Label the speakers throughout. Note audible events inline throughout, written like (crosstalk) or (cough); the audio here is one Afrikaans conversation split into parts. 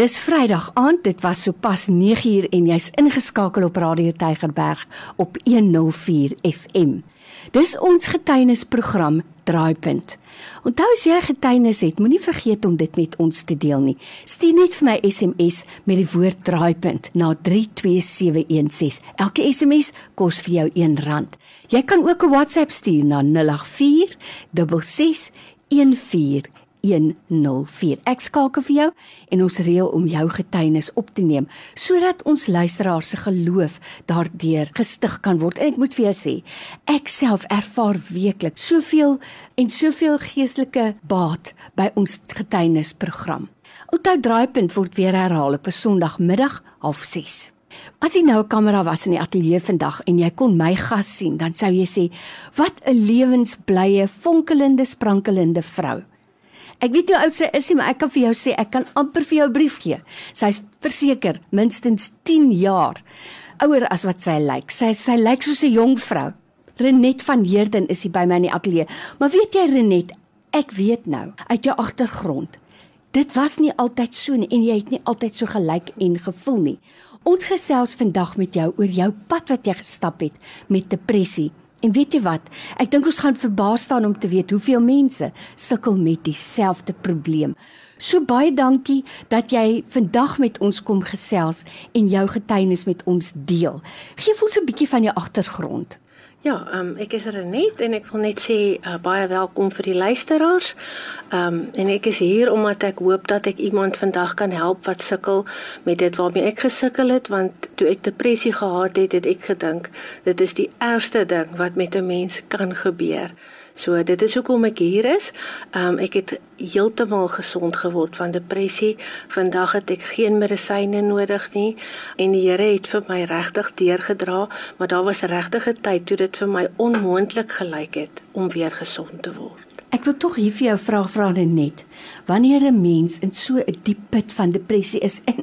Speaker 1: Dis Vrydag aand, dit was sopas 9uur en jy's ingeskakel op Radio Tygerberg op 104 FM. Dis ons getuienisprogram Draaipunt. Onthou as jy getuienis het, moenie vergeet om dit met ons te deel nie. Stuur net vir my SMS met die woord Draaipunt na 32716. Elke SMS kos vir jou R1. Jy kan ook 'n WhatsApp stuur na 084 66 14 104. Ek skakel vir jou en ons reël om jou getuienis op te neem sodat ons luisteraars se geloof daardeur gestig kan word. En ek moet vir jou sê, ek self ervaar weekliks soveel en soveel geestelike baat by ons getuienisprogram. Onthou draaipunt word weer herhaal op 'n Sondagmiddag 06:30. As jy nou 'n kamera was in die ateljee vandag en jy kon my gas sien, dan sou jy sê, "Wat 'n lewensblye, fonkelende, sprankelende vrou." Ek weet hoe oud sy is, maar ek kan vir jou sê ek kan amper vir jou brief gee. Sy's verseker minstens 10 jaar ouer as wat sy lyk. Sy sy lyk soos 'n jong vrou. Renet van Heerden is hier by my in die ateljee. Maar weet jy Renet, ek weet nou uit jou agtergrond. Dit was nie altyd so nie en jy het nie altyd so gelyk en gevoel nie. Ons gesels vandag met jou oor jou pad wat jy gestap het met depressie En weet jy wat? Ek dink ons gaan verbaas staan om te weet hoeveel mense sukkel met dieselfde probleem. So baie dankie dat jy vandag met ons kom gesels en jou getuienis met ons deel. Geef ons 'n bietjie van jou agtergrond.
Speaker 2: Ja, um, ek is Renet en ek wil net sê uh, baie welkom vir die luisteraars. Ehm um, en ek is hier omdat ek hoop dat ek iemand vandag kan help wat sukkel met dit waarmee ek gesukkel het want toe ek depressie gehad het, het ek gedink dit is die ergste ding wat met 'n mens kan gebeur. So dit is hoekom ek hier is. Ehm um, ek het heeltemal gesond geword van depressie. Vandag het ek geen medisyne nodig nie en die Here het vir my regtig deurgedra, maar daar was regtig 'n tyd toe dit vir my onmoontlik gelyk het om weer gesond te word.
Speaker 1: Ek wil tog hier vir jou vra vra net. Wanneer 'n mens in so 'n diep put van depressie is (laughs) en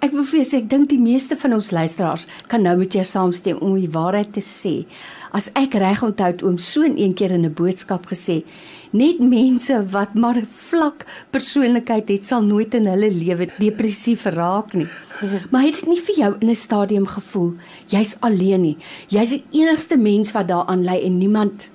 Speaker 1: ek wil vir jou sê ek dink die meeste van ons luisteraars kan nou met jou saamstem om die waarheid te sê. As ek reg onthou oom so 'n een keer in 'n boodskap gesê, net mense wat maar vlak persoonlikheid het sal nooit in hulle lewe depressief raak nie. Maar het dit nie vir jou in 'n stadium gevoel jy's alleen nie. Jy's die enigste mens wat daaraan lê en niemand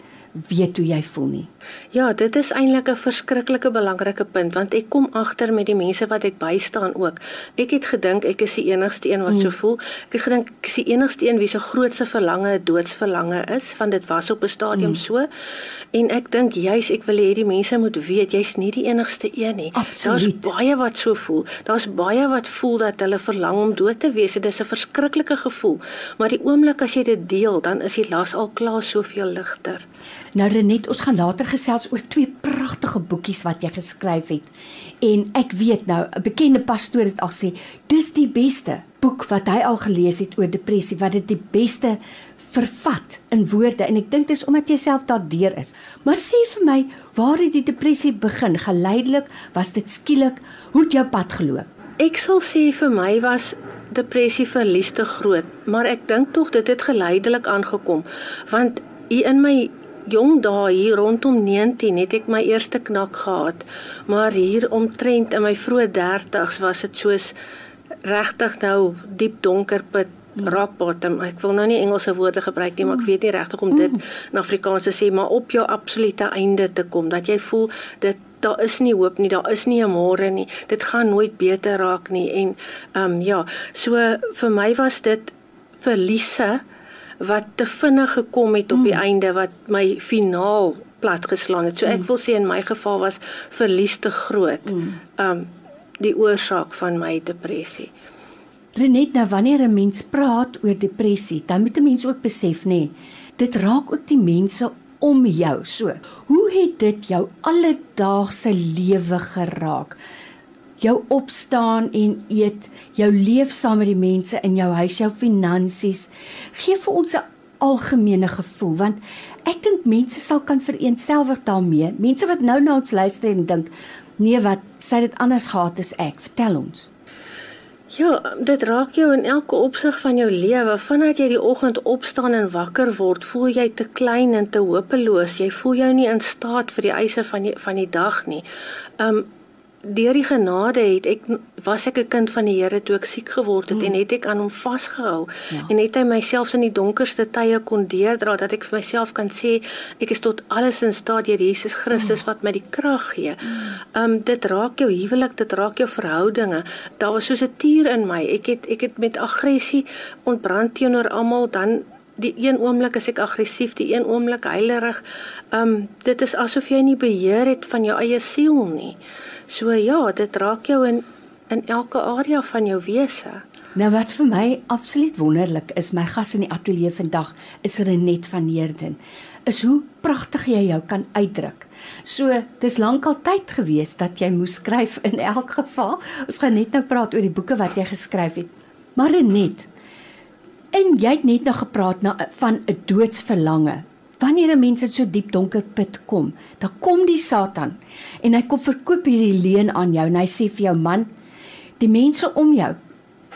Speaker 1: weet hoe jy voel nie.
Speaker 2: Ja, dit is eintlik 'n verskriklike belangrike punt want ek kom agter met die mense wat ek bystaan ook. Ek het gedink ek is die enigste een wat mm. so voel. Ek het gedink ek is die enigste een wie se grootste verlange 'n doodsverlange is, want dit was op 'n stadium mm. so. En ek dink juis ek wil hê die mense moet weet jy's nie die enigste een nie. Daar's baie wat so voel. Daar's baie wat voel dat hulle verlang om dood te wees. Dit is 'n verskriklike gevoel. Maar die oomblik as jy dit deel, dan is die las al klaar soveel ligter.
Speaker 1: Nou Renet, ons gaan later gesels oor twee pragtige boekies wat jy geskryf het. En ek weet nou, 'n bekende pastoor het al sê, dis die beste boek wat hy al gelees het oor depressie, wat dit die beste vervat in woorde en ek dink dis omdat jy self daardeur is. Maar sê vir my, waar het die depressie begin? Geleidelik, was dit skielik? Hoe het jou pad geloop?
Speaker 2: Ek sal sê vir my was depressie verlies te groot, maar ek dink tog dit het geleidelik aangekom want hier in my jong dae hier rondom 19 het ek my eerste knak gehad. Maar hier omtrent in my vroeë 30's was dit soos regtig nou diep donker put rock bottom. Ek wil nou nie Engelse woorde gebruik nie, maar ek weet nie regtig om dit in Afrikaans te sê, maar op jou absolute einde te kom dat jy voel dit daar is nie hoop nie, daar is nie 'n môre nie. Dit gaan nooit beter raak nie en ehm um, ja, so vir my was dit verliese wat te vinnig gekom het op die mm. einde wat my finaal plat geslaan het. So ek mm. wil sê in my geval was verlies te groot. Mm. Um die oorsaak van my depressie.
Speaker 1: Renet, nou wanneer 'n mens praat oor depressie, dan moet 'n mens ook besef nê, nee, dit raak ook die mense om jou. So, hoe het dit jou alledaagse lewe geraak? Jou opstaan en eet, jou leef saam met die mense in jou huis, jou finansies. Gee vir ons 'n algemene gevoel want ek dink mense sal kan vereensgewig daarmee. Mense wat nou na ons luister en dink, nee wat, sê dit anders gehad as ek. Vertel ons.
Speaker 2: Ja, dit raak jou in elke opsig van jou lewe. Vandat jy die oggend opstaan en wakker word, voel jy te klein en te hopeloos. Jy voel jou nie in staat vir die eise van die van die dag nie. Um deur die genade het ek was ek 'n kind van die Here toe ek siek geword het mm. en het ek aan hom vasgehou ja. en het hy myself in die donkerste tye kon deurdra dat ek vir myself kan sê ek is tot alles in staat deur Jesus Christus mm. wat my die krag gee. Mm. Um dit raak jou huwelik, dit raak jou verhoudinge. Daar was soos 'n tier in my. Ek het ek het met aggressie ontbrand teenoor almal dan die een oomblik is ek aggressief, die een oomblik heilerig. Um dit is asof jy nie beheer het van jou eie siel nie. So ja, dit raak jou in in elke area van jou wese.
Speaker 1: Nou wat vir my absoluut wonderlik is, my gas in die ateljee vandag is Renet van Heerden. Is hoe pragtig jy jou kan uitdruk. So, dis lankal tyd gewees dat jy moes skryf in elk geval. Ons gaan net nou praat oor die boeke wat jy geskryf het. Maar Renet, en jy het net nou gepraat na van 'n doodsverlange wanneer 'n mens in so diep donker put kom, dan kom die Satan en hy kom verkoop hierdie leuen aan jou en hy sê vir jou man, die mense om jou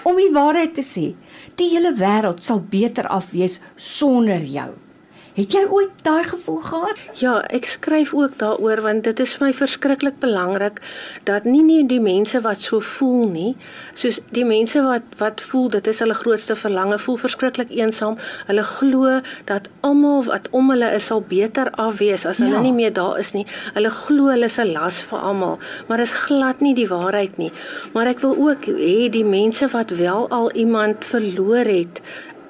Speaker 1: om die waarheid te sê, die hele wêreld sal beter af wees sonder jou. Het jy ooit daai gevoel gehad?
Speaker 2: Ja, ek skryf ook daaroor want dit is vir my verskriklik belangrik dat nie net die mense wat so voel nie, soos die mense wat wat voel dit is hulle grootste verlange, voel verskriklik eensaam. Hulle glo dat almal wat om hulle is sal beter af wees as hulle ja. nie meer daar is nie. Hulle glo hulle is 'n las vir almal, maar dit is glad nie die waarheid nie. Maar ek wil ook hê die mense wat wel al iemand verloor het,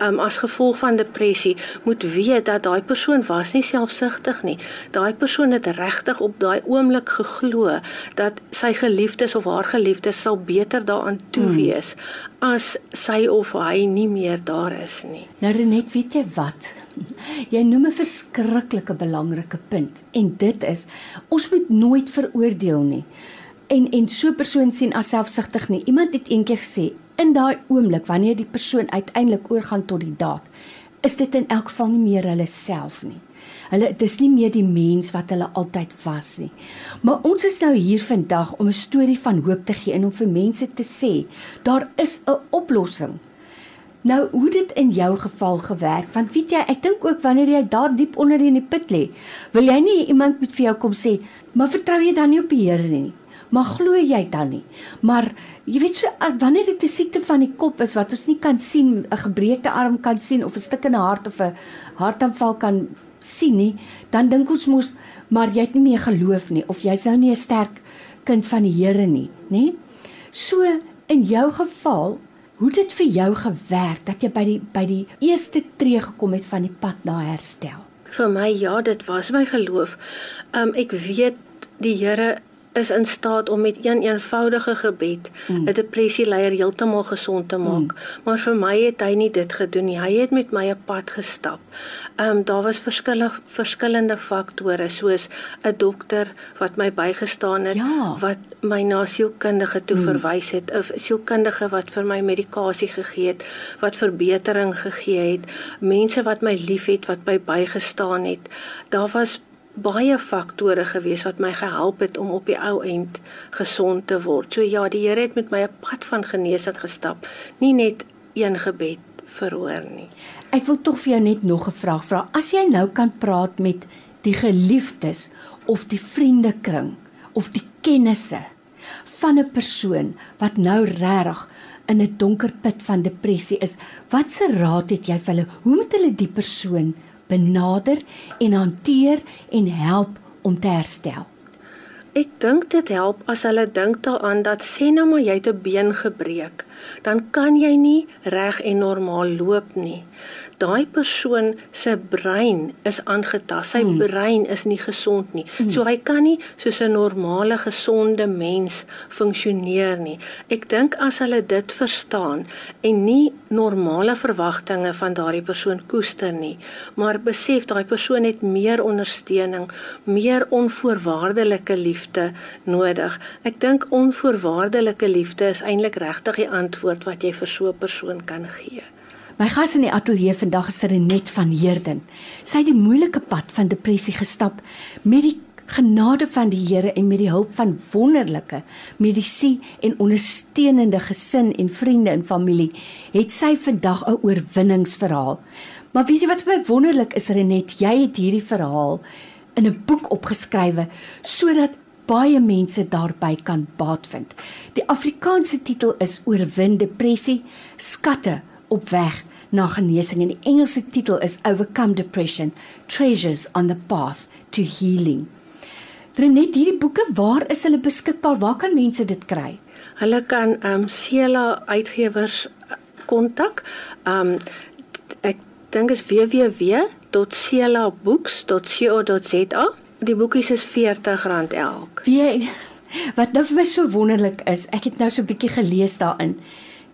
Speaker 2: um, as gevolg van depressie moet weet dat daai persoon was nie selfsugtig nie. Daai persoon het regtig op daai oomblik geglo dat sy geliefdes of haar geliefdes sal beter daaraan toe hmm. wees hmm. as sy of hy nie meer daar is nie.
Speaker 1: Nou Renet, weet jy wat? Jy noem 'n verskriklike belangrike punt en dit is ons moet nooit veroordeel nie. En en so 'n persoon sien as selfsugtig nie. Iemand het eendag gesê in daai oomblik wanneer die persoon uiteindelik oorgaan tot die daad, is dit in elk geval nie meer hulle self nie. Hulle dis nie meer die mens wat hulle altyd was nie. Maar ons is nou hier vandag om 'n storie van hoop te gee en om vir mense te sê daar is 'n oplossing. Nou, hoe dit in jou geval gewerk? Want weet jy, ek dink ook wanneer jy daar diep onder in die put lê, wil jy nie iemand met vir jou kom sê, "Maar vertrou jy dan nie op die Here nie?" Maar glo jy dan nie? Maar jy weet so as wanneer dit 'n siekte van die kop is wat ons nie kan sien, 'n gebreekte arm kan sien of 'n stuk in 'n hart of 'n hartaanval kan sien nie, dan dink ons mos maar jy het nie meer geloof nie of jy's nou nie 'n sterk kind van die Here nie, nê? So in jou geval, hoe dit vir jou gewerk dat jy by die by die eerste tree gekom het van die pad na herstel?
Speaker 2: Vir my ja, dit was my geloof. Um ek weet die Here is in staat om met een eenvoudige gebed 'n mm. depressie leier heeltemal gesond te maak. Mm. Maar vir my het hy nie dit gedoen nie. Hy het met my 'n pad gestap. Ehm um, daar was verskillende verskillende faktore soos 'n dokter wat my bygestaan het ja. wat my na sielkundige toe mm. verwys het, 'n sielkundige wat vir my medikasie gegee het, wat verbetering gegee het, mense wat my liefhet wat my bygestaan het. Daar was baie faktore gewees wat my gehelp het om op die ou end gesond te word. So ja, die Here het met my 'n pad van genesing gestap, nie net een gebed verhoor nie.
Speaker 1: Ek wil tog vir jou net nog 'n vraag vra. As jy nou kan praat met die geliefdes of die vriendekring of die kennisse van 'n persoon wat nou regtig in 'n donker put van depressie is, watse raad het jy vir hulle? Hoe moet hulle die persoon benader en hanteer en help om te herstel.
Speaker 2: Ek dink dit help as hulle dink daaraan dat sê nou maar jy het 'n been gebreek, dan kan jy nie reg en normaal loop nie daai persoon se brein is aangetast. Sy mm. brein is nie gesond nie. Mm. So hy kan nie soos 'n normale gesonde mens funksioneer nie. Ek dink as hulle dit verstaan en nie normale verwagtinge van daardie persoon koester nie, maar besef daai persoon het meer ondersteuning, meer onvoorwaardelike liefde nodig. Ek dink onvoorwaardelike liefde is eintlik regtig die antwoord wat jy vir so 'n persoon kan gee.
Speaker 1: My gas in die ateljee vandag is Renet van Heerden. Sy het die moeilike pad van depressie gestap met die genade van die Here en met die hulp van wonderlike medisyne en ondersteunende gesin en vriende en familie het sy vandag 'n oorwinningsverhaal. Maar weet jy wat baie wonderlik is Renet, jy het hierdie verhaal in 'n boek opgeskrywe sodat baie mense daarby kan baat vind. Die Afrikaanse titel is Oorwin depressie, skatte op weg na genesing en die Engelse titel is Overcome Depression: Treasures on the Path to Healing. Renet, hierdie boeke, waar is hulle beskikbaar? Waar kan mense dit kry?
Speaker 2: Hulle kan ehm um, Sela uitgewers kontak. Ehm um, ek dink is www.selabooks.co.za. Die boekies is R40 elk.
Speaker 1: Wie wat nou vir my so wonderlik is, ek het nou so 'n bietjie gelees daarin.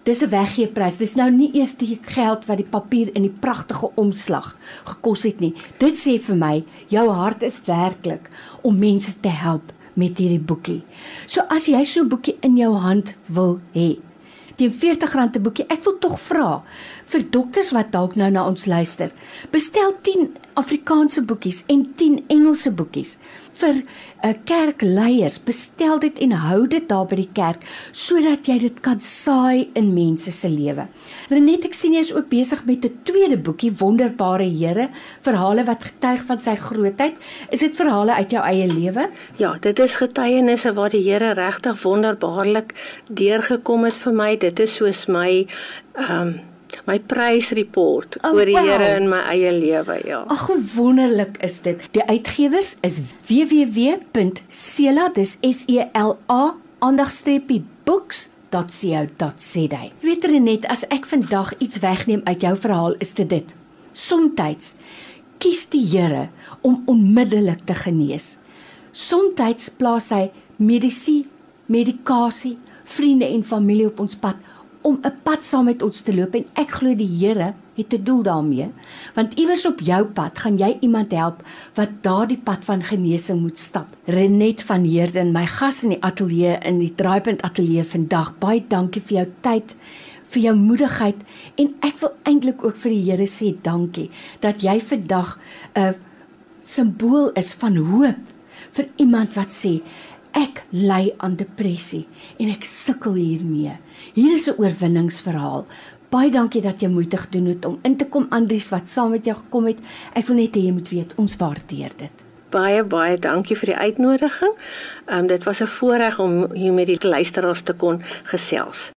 Speaker 1: Dis 'n weggeeprys. Dis nou nie eers die geld wat die papier in die pragtige omslag gekos het nie. Dit sê vir my, jou hart is werklik om mense te help met hierdie boekie. So as jy so 'n boekie in jou hand wil hê, teen R40 'n boekie. Ek wil tog vra vir dokters wat dalk nou na ons luister. Bestel 10 Afrikaanse boekies en 10 Engelse boekies vir 'n uh, kerkleiers. Bestel dit en hou dit daar by die kerk sodat jy dit kan saai in mense se lewe. Renet, ek sien jy is ook besig met 'n tweede boekie, Wonderbare Here, verhale wat getuig van sy grootheid. Is dit verhale uit jou eie lewe?
Speaker 2: Ja, dit is getuienisse waar die Here regtig wonderbaarlik deurgekom het vir my. Dit is soos my ehm um, my prysreport oh, oor die wow. Here in my eie lewe, ja.
Speaker 1: Ag, hoe wonderlik is dit. Die uitgewers is www.sela, dis S E L A aandagstreepie books .co.za. Weet jy net as ek vandag iets wegneem uit jou verhaal is dit dit. Somstyds kies die Here om onmiddellik te genees. Somstyds plaas hy medisyne, medikasie, vriende en familie op ons pad om 'n pad saam met ons te loop en ek glo die Here het 'n doel daarmee want iewers op jou pad gaan jy iemand help wat daardie pad van genesing moet stap. Renet van Heerden, my gas in die ateljee in die Draaipunt ateljee vandag. Baie dankie vir jou tyd, vir jou moedigheid en ek wil eintlik ook vir die Here sê dankie dat jy vandag 'n simbool is van hoop vir iemand wat sê ek ly aan depressie en ek sukkel hiermee. Hier is 'n oorwinningsverhaal. Baie dankie dat jy moeite gedoen het om in te kom Andries wat saam met jou gekom het. Ek wil net hê jy moet weet ons waardeer dit.
Speaker 2: Baie baie dankie vir die uitnodiging. Ehm um, dit was 'n voorreg om hier met die luisteraars te kon gesels.